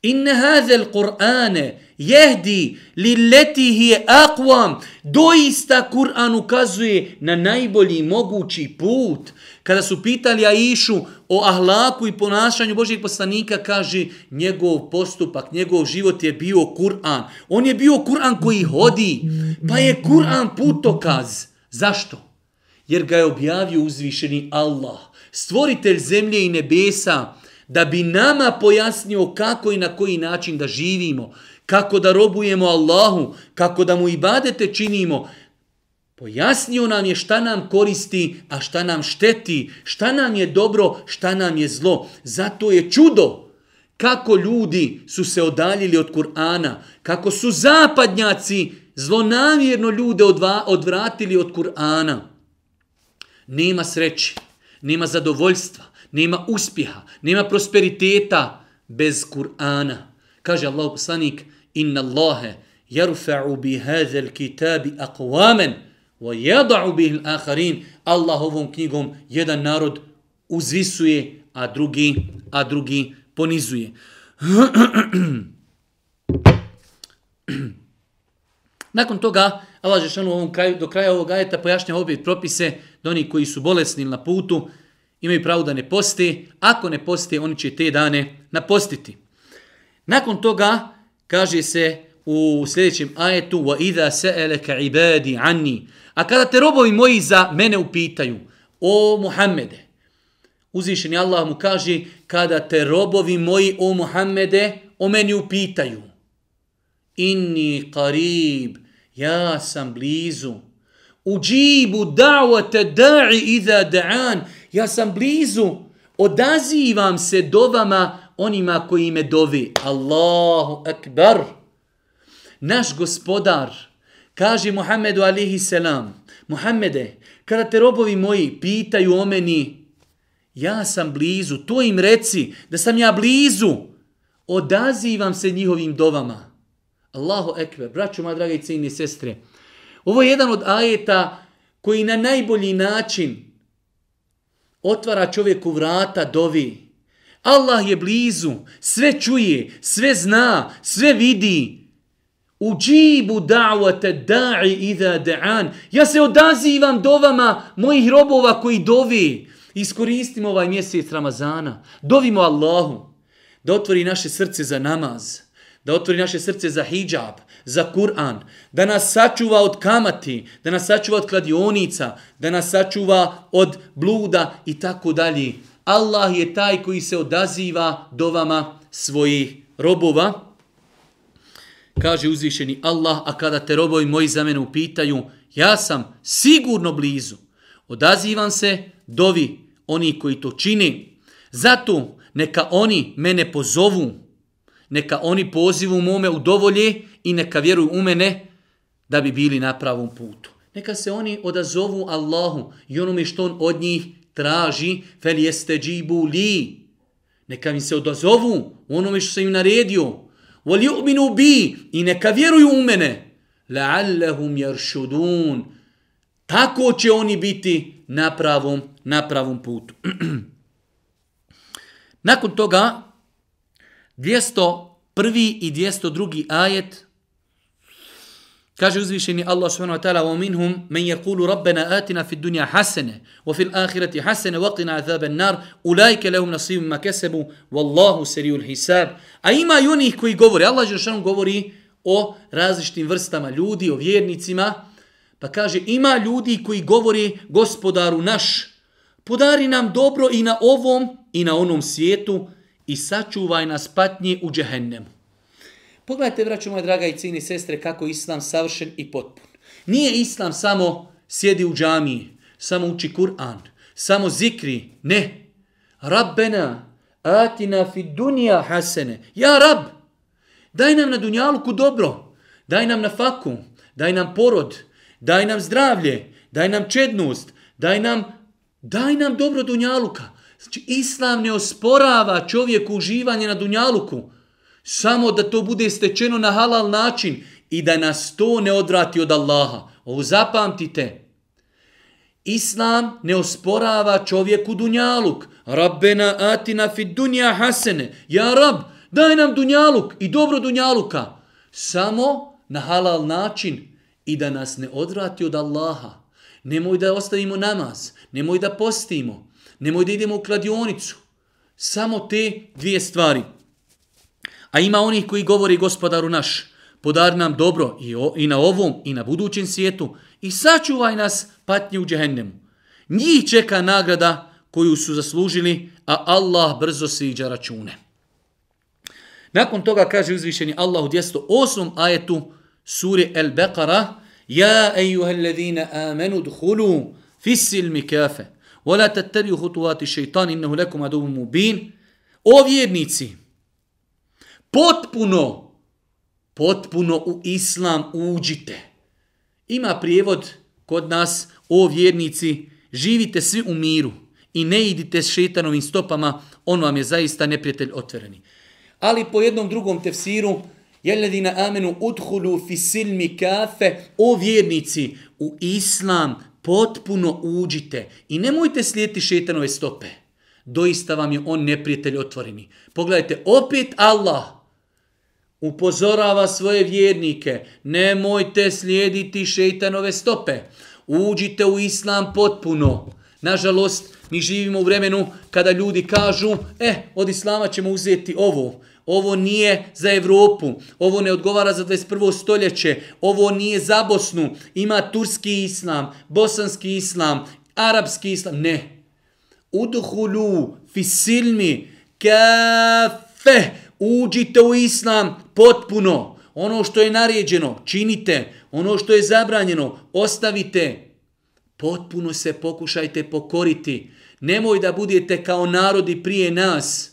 Inne hazel Kur'ane jehdi lilleti hi aqwam. Doista Kur'an ukazuje na najbolji mogući put. Kada su pitali Aishu o ahlaku i ponašanju Božijeg poslanika, kaže njegov postupak, njegov život je bio Kur'an. On je bio Kur'an koji hodi, pa je Kur'an putokaz. Zašto? Jer ga je objavio uzvišeni Allah, stvoritelj zemlje i nebesa, da bi nama pojasnio kako i na koji način da živimo, kako da robujemo Allahu, kako da mu ibadete činimo, Pojasnio nam je šta nam koristi, a šta nam šteti, šta nam je dobro, šta nam je zlo. Zato je čudo kako ljudi su se odaljili od Kur'ana, kako su zapadnjaci zlonamjerno ljude odva, odvratili od Kur'ana. Nema sreći, nema zadovoljstva, nema uspjeha, nema prosperiteta bez Kur'ana. Kaže Allah poslanik, inna Allahe jarufa'u bi hazel kitabi akvamen, wa jada'u bi il aharin, Allah ovom knjigom jedan narod uzvisuje, a drugi, a drugi ponizuje. *clears throat* Nakon toga, Allah Žešanu u ovom kraju, do kraja ovog ajeta pojašnja opet propise da oni koji su bolesni na putu, imaju pravo da ne poste. Ako ne poste, oni će te dane napostiti. Nakon toga, kaže se u sljedećem ajetu وَإِذَا سَأَلَكَ عِبَادِ عَنِّي A kada te robovi moji za mene upitaju, o Muhammede, uzvišeni Allah mu kaže, kada te robovi moji, o Muhammede, o meni upitaju, inni qarib, ja sam blizu, uđibu da'wate da'i iza da'an, ja sam blizu, odazivam se dovama onima koji me dovi. Allahu akbar. Naš gospodar, Kaže Muhammedu alihi selam, Muhammede, kada te robovi moji pitaju o meni, ja sam blizu, to im reci, da sam ja blizu, odazivam se njihovim dovama. Allahu ekber, braću moja draga i sestre, ovo je jedan od ajeta koji na najbolji način otvara čovjeku vrata dovi. Allah je blizu, sve čuje, sve zna, sve vidi, Uđibu da'wate da'i iza da'an. Ja se odazivam dovama mojih robova koji dovi. Iskoristimo ovaj mjesec Ramazana. Dovimo Allahu da otvori naše srce za namaz. Da otvori naše srce za hijab, za Kur'an. Da nas sačuva od kamati, da nas sačuva od kladionica, da nas sačuva od bluda i tako dalje. Allah je taj koji se odaziva dovama svojih robova kaže uzvišeni Allah, a kada te robovi moji za mene upitaju, ja sam sigurno blizu. Odazivam se, dovi oni koji to čini. Zato neka oni mene pozovu, neka oni pozivu mome u dovolje i neka vjeruju u mene da bi bili na pravom putu. Neka se oni odazovu Allahu i onome što on od njih traži, fel jeste džibu li. Neka mi se odazovu onome što sam im naredio. Voli u'minu bi i neka vjeruju u mene. La'allahum jaršudun. Tako će oni biti na pravom, na pravom putu. *clears throat* Nakon toga, 201. i 202. ajet Kaže uzvišeni Allah subhanahu wa ta'ala wa minhum men yaqulu rabbana atina fid dunya hasana wa fil akhirati hasana wa qina adhaban nar ulaika lahum nasibun ma kasabu wallahu sariul hisab. A ima i onih koji govore Allah dželle govori o različitim vrstama ljudi o vjernicima pa kaže ima ljudi koji govori gospodaru naš podari nam dobro i na ovom i na onom svijetu i sačuvaj nas patnje u džehennemu. Pogledajte, braćo moje draga i cini sestre, kako islam savršen i potpun. Nije islam samo sjedi u džamiji, samo uči Kur'an, samo zikri. Ne. Rabbena, atina fi dunija hasene. Ja, Rab, daj nam na dunjaluku dobro. Daj nam na faku. Daj nam porod. Daj nam zdravlje. Daj nam čednost. Daj nam, daj nam dobro dunjaluka. Znači, Islam ne osporava čovjeku uživanje na dunjaluku. Samo da to bude stečeno na halal način i da nas to ne odvrati od Allaha. Ovo zapamtite. Islam ne osporava čovjeku dunjaluk. Rabbena atina fi dunja hasene. Ja rab, daj nam dunjaluk i dobro dunjaluka. Samo na halal način i da nas ne odvrati od Allaha. Nemoj da ostavimo namaz, nemoj da postimo, nemoj da idemo u kladionicu. Samo te dvije stvari. A ima onih koji govori gospodaru naš, podar nam dobro i, o, i na ovom i na budućem svijetu i sačuvaj nas patnje u džehennemu. Njih čeka nagrada koju su zaslužili, a Allah brzo siđa račune. Nakon toga kaže uzvišeni Allah u 208. ajetu suri El Beqara Ja ejuha alladhina amanu dhulu fisil mi kafe wa la tattabi'u khutuwati shaytan innahu lakum aduwwun mubin O vjernici potpuno potpuno u islam uđite. Ima prijevod kod nas, o vjernici, živite svi u miru i ne idite s šetanovim stopama, on vam je zaista neprijatelj otvoreni. Ali po jednom drugom tefsiru, jeledina amenu udhulu fi silmi kafe, o vjernici, u islam potpuno uđite i nemojte slijeti šetanove stope. Doista vam je on neprijatelj otvoreni. Pogledajte, opet Allah, upozorava svoje vjernike, nemojte slijediti šeitanove stope, uđite u islam potpuno. Nažalost, mi živimo u vremenu kada ljudi kažu, e, od islama ćemo uzeti ovo, ovo nije za Evropu, ovo ne odgovara za 21. stoljeće, ovo nije za Bosnu, ima turski islam, bosanski islam, arapski islam, ne. Uduhulu fi silmi kafe, uđite u islam potpuno. Ono što je naređeno, činite. Ono što je zabranjeno, ostavite. Potpuno se pokušajte pokoriti. Nemoj da budete kao narodi prije nas.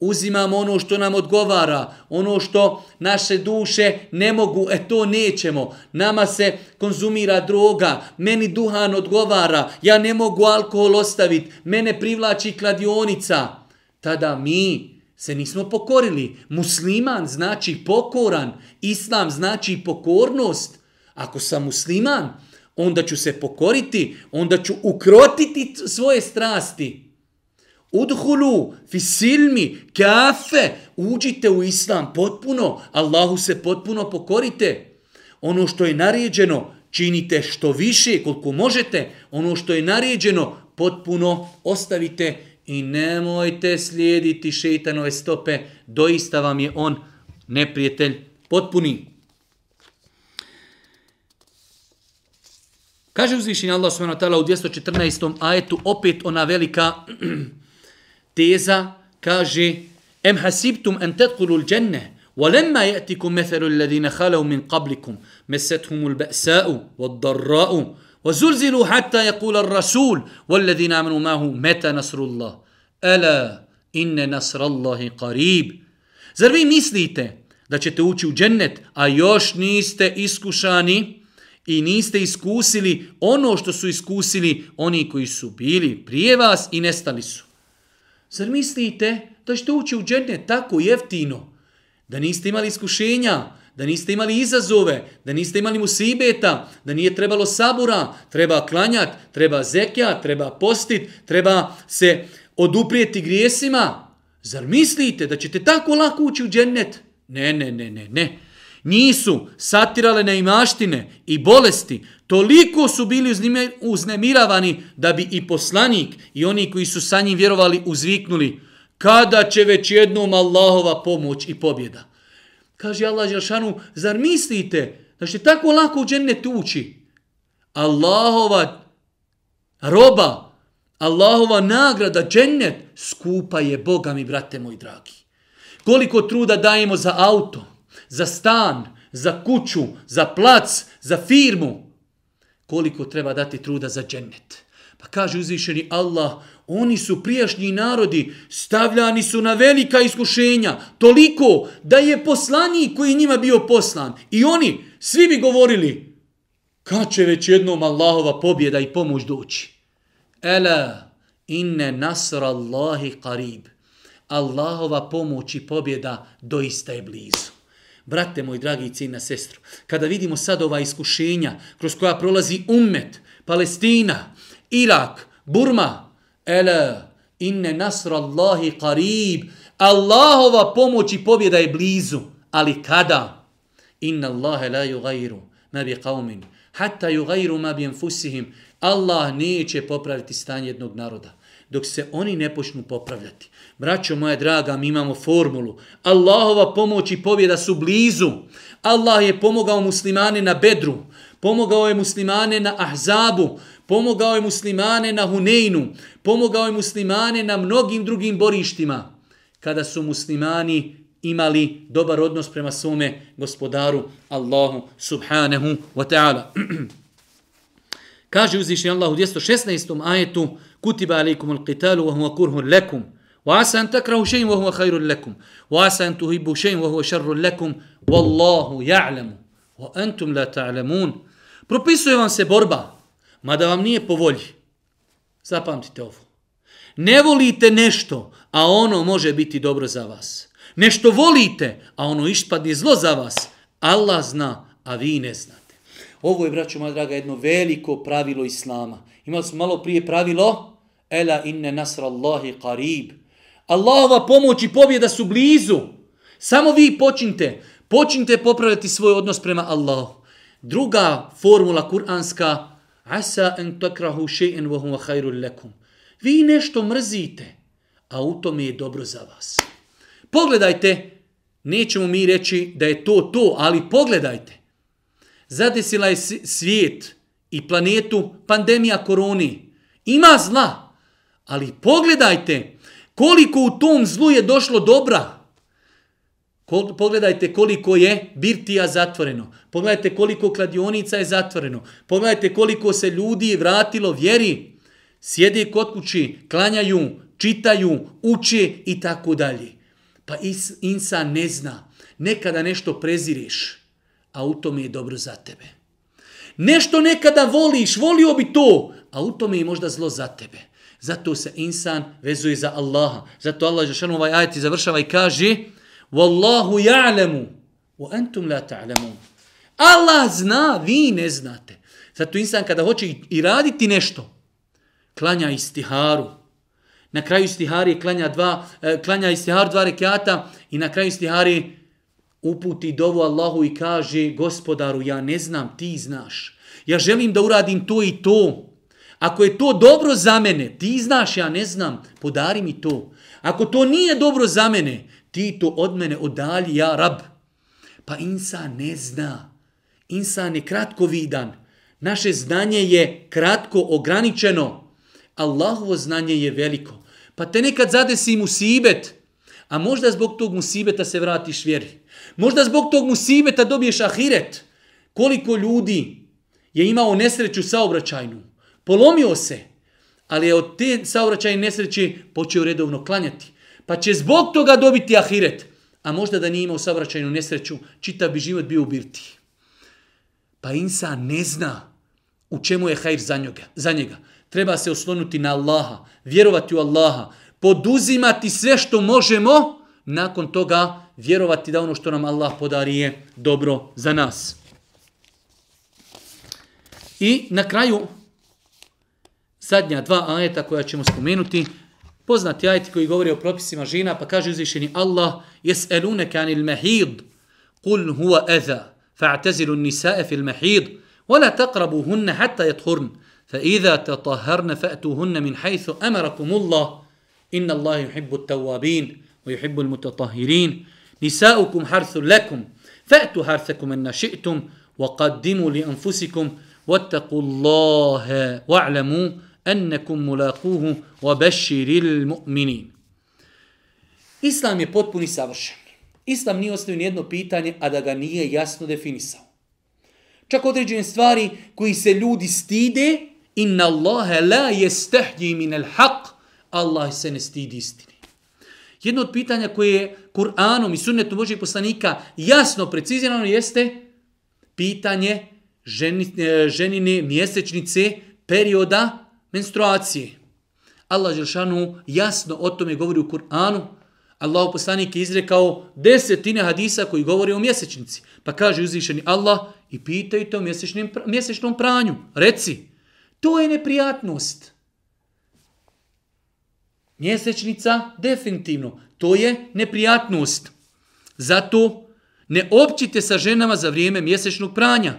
Uzimamo ono što nam odgovara, ono što naše duše ne mogu, e to nećemo. Nama se konzumira droga, meni duhan odgovara, ja ne mogu alkohol ostaviti, mene privlači kladionica. Tada mi se nismo pokorili. Musliman znači pokoran, islam znači pokornost. Ako sam musliman, onda ću se pokoriti, onda ću ukrotiti svoje strasti. Udhulu, fisilmi, kafe, uđite u islam potpuno, Allahu se potpuno pokorite. Ono što je naređeno, činite što više, koliko možete. Ono što je naređeno, potpuno ostavite i nemojte slijediti šeitanove stope, doista vam je on neprijatelj potpuni. Kaže uzvišenje Allah subhanahu wa u 214. ajetu, opet ona velika *clears throat* teza, kaže Em hasibtum en tedkulu l'đenne, ولما يأتكم مثل الذين خلوا من قبلكم مستهم البأساء والضراء وزلزلوا حتى يقول الرسول والذين آمنوا معه متى نصر الله ألا إن نصر الله قريب Zar vi mislite da ćete ući u džennet, a još niste iskušani i niste iskusili ono što su iskusili oni koji su bili prije vas i nestali su? Zar mislite da ćete ući u džennet tako jeftino, da niste imali iskušenja, da niste imali izazove, da niste imali musibeta, da nije trebalo sabura, treba klanjat, treba zekjat, treba postit, treba se oduprijeti grijesima. Zar mislite da ćete tako lako ući u džennet? Ne, ne, ne, ne, ne. Nisu satirale na imaštine i bolesti, toliko su bili uznemiravani da bi i poslanik i oni koji su sa njim vjerovali uzviknuli kada će već jednom Allahova pomoć i pobjeda. Kaže Allah Đelšanu, zar mislite da će tako lako u džennet ući? Allahova roba, Allahova nagrada, džennet, skupa je Boga mi, brate moji dragi. Koliko truda dajemo za auto, za stan, za kuću, za plac, za firmu, koliko treba dati truda za džennet. Pa kaže uzvišeni Allah, oni su prijašnji narodi, stavljani su na velika iskušenja, toliko da je poslanik koji njima bio poslan. I oni, svi bi govorili, kad će već jednom Allahova pobjeda i pomoć doći? Ela, inne nasra Allahi qarib. Allahova pomoć i pobjeda doista je blizu. Brate moj, dragi i cina sestru, kada vidimo sad ova iskušenja kroz koja prolazi ummet, Palestina, Irak, Burma, Ela, inne nasra Allahi qarib. Allahova pomoć i pobjeda je blizu. Ali kada? Inna Allahe la yugayru ma bi qavmin. Hatta yugayru ma bi enfusihim. Allah neće popraviti stanje jednog naroda dok se oni ne počnu popravljati. Braćo moja draga, mi imamo formulu. Allahova pomoć i pobjeda su blizu. Allah je pomogao muslimane na Bedru, pomogao je muslimane na Ahzabu, pomogao je muslimane na Huneinu, pomogao je muslimane na mnogim drugim borištima. Kada su muslimani imali dobar odnos prema svome gospodaru Allahu subhanahu wa ta'ala. *clears throat* Kaže uzvišnji Allah u 216. ajetu Kutiba alaikum al-qitalu wa huwa kurhun lakum. Wa asa an takrahu shay'in wa huwa khairun lakum. Wa asa an tuhibbu shay'in wa huwa sharrun lakum. Wallahu ya'lamu wa antum la ta'lamun. Propisuje vam se borba, mada vam nije po volji. Zapamtite ovo. Ne volite nešto, a ono može biti dobro za vas. Nešto volite, a ono ispadne zlo za vas. Allah zna, a vi ne znate. Ovo je, braćo moja draga, jedno veliko pravilo Islama. Imali smo malo prije pravilo, Ela inne nasra Allahi qarib. Allahova pomoć i pobjeda su blizu. Samo vi počnite. Počnite popraviti svoj odnos prema Allahu. Druga formula kuranska, asa en takrahu še'en wa huwa khairul lakum. Vi nešto mrzite, a u tome je dobro za vas. Pogledajte, nećemo mi reći da je to to, ali pogledajte. Zadesila je svijet i planetu pandemija koroni. Ima zla, ali pogledajte koliko u tom zlu je došlo dobra. Pogledajte koliko je birtija zatvoreno. Pogledajte koliko kladionica je zatvoreno. Pogledajte koliko se ljudi vratilo vjeri. Sjede kod kući, klanjaju, čitaju, uče i tako dalje. Pa insan ne zna. Nekada nešto preziriš, a u tome je dobro za tebe. Nešto nekada voliš, volio bi to, a u tome je možda zlo za tebe. Zato se insan vezuje za Allaha. Zato Allah Žešanu ovaj ajati završava i kaže Wallahu ja'lemu wa antum la ta'lamun. Allah zna, vi ne znate. Zato insan kada hoće i raditi nešto, klanja istiharu. Na kraju istihari klanja, dva, e, klanja istihar dva rekiata i na kraju istihari uputi dovu Allahu i kaže gospodaru ja ne znam, ti znaš. Ja želim da uradim to i to. Ako je to dobro za mene, ti znaš, ja ne znam, podari mi to. Ako to nije dobro za mene, ti to od mene odalji, ja rab. Pa insan ne zna. Insan je kratko vidan. Naše znanje je kratko ograničeno. Allahovo znanje je veliko. Pa te nekad zadesi musibet, a možda zbog tog musibeta se vratiš vjeri. Možda zbog tog musibeta dobiješ ahiret. Koliko ljudi je imao nesreću saobraćajnu, polomio se, ali je od te saobraćajne nesreće počeo redovno klanjati. Pa će zbog toga dobiti ahiret. A možda da nije imao saobraćajnu nesreću, čitav bi život bio u birti. Pa insan ne zna u čemu je hajr za njega. Za njega. Treba se oslonuti na Allaha, vjerovati u Allaha, poduzimati sve što možemo, nakon toga vjerovati da ono što nam Allah podari je dobro za nas. I na kraju, zadnja dva ajeta koja ćemo spomenuti, Poznati ajti koji govori o propisima žena, pa kaže uzvišeni Allah, jes elune kanil mehid, kul huwa eza, fa'tazilu nisae fil mehid, ولا تقربوهن حتى يطهرن فإذا تطهرن فأتوهن من حيث أمركم الله إن الله يحب التوابين ويحب المتطهرين نساؤكم حرث لكم فأتوا حرثكم أن شئتم وقدموا لأنفسكم واتقوا الله واعلموا ennekum mulaquhu wa bashiril mu'minin. Islam je potpuni savršen. Islam nije ostavio ni jedno pitanje, a da ga nije jasno definisao. Čak određene stvari koji se ljudi stide, inna Allahe la jestehji min al haq, Allah se ne stidi istini. Jedno od pitanja koje je Kur'anom i sunnetom Božih poslanika jasno precizirano jeste pitanje e, ženine mjesečnice perioda menstruacije. Allah Želšanu jasno o tome govori u Kur'anu. Allah poslanik je izrekao desetine hadisa koji govori o mjesečnici. Pa kaže uzvišeni Allah i pitajte o mjesečnim, mjesečnom pranju. Reci, to je neprijatnost. Mjesečnica, definitivno, to je neprijatnost. Zato ne općite sa ženama za vrijeme mjesečnog pranja.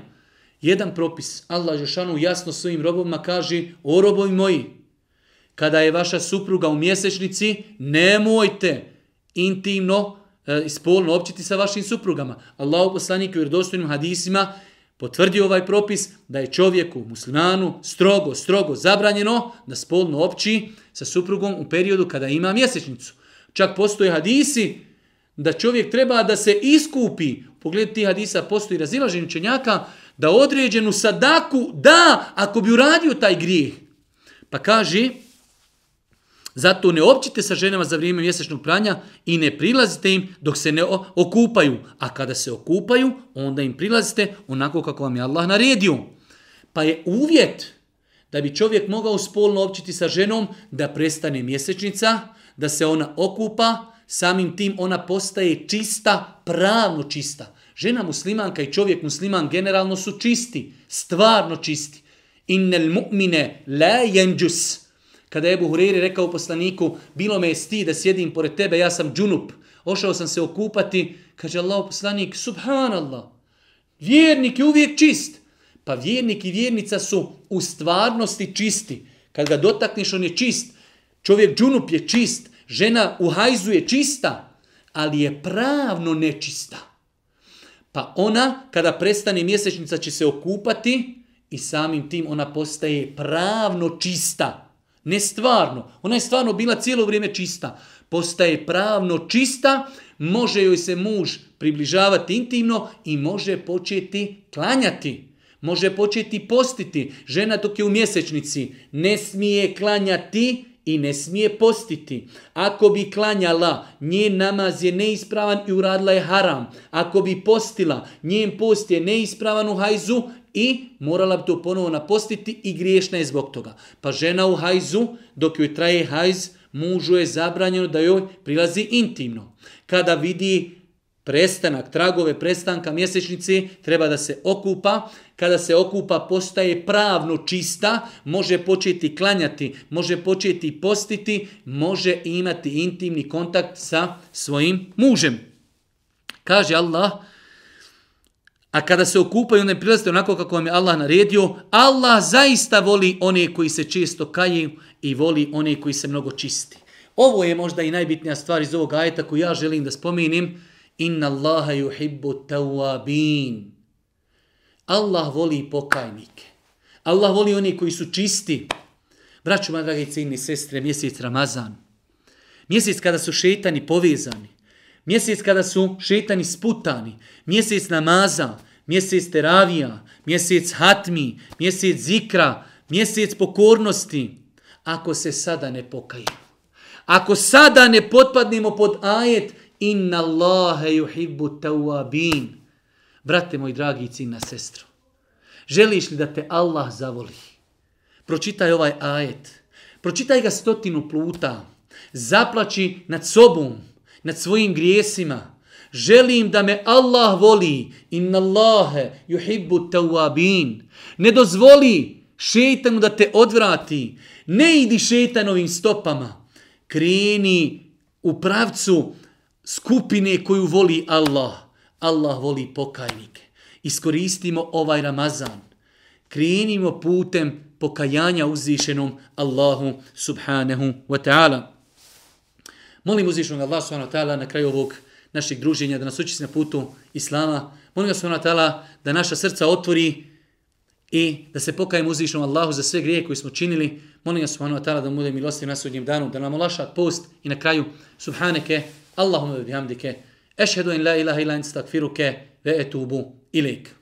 Jedan propis, Allah Žešanu jasno svojim robovima kaže, o robovi moji, kada je vaša supruga u mjesečnici, nemojte intimno e, i e, spolno općiti sa vašim suprugama. Allah poslanik u vjerodostojnim hadisima potvrdio ovaj propis da je čovjeku, muslimanu, strogo, strogo zabranjeno da spolno opći sa suprugom u periodu kada ima mjesečnicu. Čak postoje hadisi da čovjek treba da se iskupi. U pogledu tih hadisa postoji razilaženje učenjaka da određenu sadaku da ako bi uradio taj grijeh. Pa kaže, zato ne općite sa ženama za vrijeme mjesečnog pranja i ne prilazite im dok se ne okupaju. A kada se okupaju, onda im prilazite onako kako vam je Allah naredio. Pa je uvjet da bi čovjek mogao spolno općiti sa ženom da prestane mjesečnica, da se ona okupa, samim tim ona postaje čista, pravno čista. Žena muslimanka i čovjek musliman generalno su čisti, stvarno čisti. Innel mu'mine la jenđus. Kada je Ebu Hureyri rekao poslaniku, bilo me je sti da sjedim pored tebe, ja sam džunup. Ošao sam se okupati, kaže Allah poslanik, subhanallah, vjernik je uvijek čist. Pa vjernik i vjernica su u stvarnosti čisti. Kad ga dotakneš, on je čist. Čovjek džunup je čist. Žena u hajzu je čista, ali je pravno nečista. Pa ona, kada prestane mjesečnica, će se okupati i samim tim ona postaje pravno čista. Ne stvarno. Ona je stvarno bila cijelo vrijeme čista. Postaje pravno čista, može joj se muž približavati intimno i može početi klanjati. Može početi postiti. Žena dok je u mjesečnici ne smije klanjati i ne smije postiti. Ako bi klanjala, njen namaz je neispravan i uradila je haram. Ako bi postila, njen post je neispravan u hajzu i morala bi to ponovo napostiti i griješna je zbog toga. Pa žena u hajzu, dok joj traje hajz, mužu je zabranjeno da joj prilazi intimno. Kada vidi prestanak, tragove prestanka mjesečnice, treba da se okupa. Kada se okupa, postaje pravno čista, može početi klanjati, može početi postiti, može imati intimni kontakt sa svojim mužem. Kaže Allah, a kada se okupaju, onda prilazite onako kako vam je Allah naredio, Allah zaista voli one koji se često kaju i voli one koji se mnogo čisti. Ovo je možda i najbitnija stvar iz ovog ajeta koju ja želim da spomenim, Inna Allaha yuhibbu tawabin. Allah voli pokajnike. Allah voli oni koji su čisti. Braću, moja dragi cijeni sestre, mjesec Ramazan. Mjesec kada su šetani povezani. Mjesec kada su šetani sputani. Mjesec namaza. Mjesec teravija. Mjesec hatmi. Mjesec zikra. Mjesec pokornosti. Ako se sada ne pokajemo. Ako sada ne potpadnemo pod ajet, Inna Allahe yuhibbu tawabin. Brate moj dragi cina sestro, želiš li da te Allah zavoli? Pročitaj ovaj ajet. Pročitaj ga stotinu pluta. Zaplači nad sobom, nad svojim grijesima. Želim da me Allah voli. Inna Allahe yuhibbu tawabin. Ne dozvoli šeitanu da te odvrati. Ne idi šeitanovim stopama. Kreni u pravcu skupine koju voli Allah. Allah voli pokajnike. Iskoristimo ovaj Ramazan. Krenimo putem pokajanja uzvišenom Allahu subhanahu wa ta'ala. Molim uzvišenog Allah subhanahu wa ta'ala na kraju ovog našeg druženja da nas uči na putu Islama. Molim ga subhanahu wa ta'ala da naša srca otvori i da se pokajemo uzvišenom Allahu za sve grije koje smo činili. Molim ga subhanahu wa ta'ala da mu bude milostiv na sudnjem danu, da nam olaša post i na kraju subhaneke اللهم بحمدك أشهد أن لا إله إلا أنت استغفرك وأتوب إليك.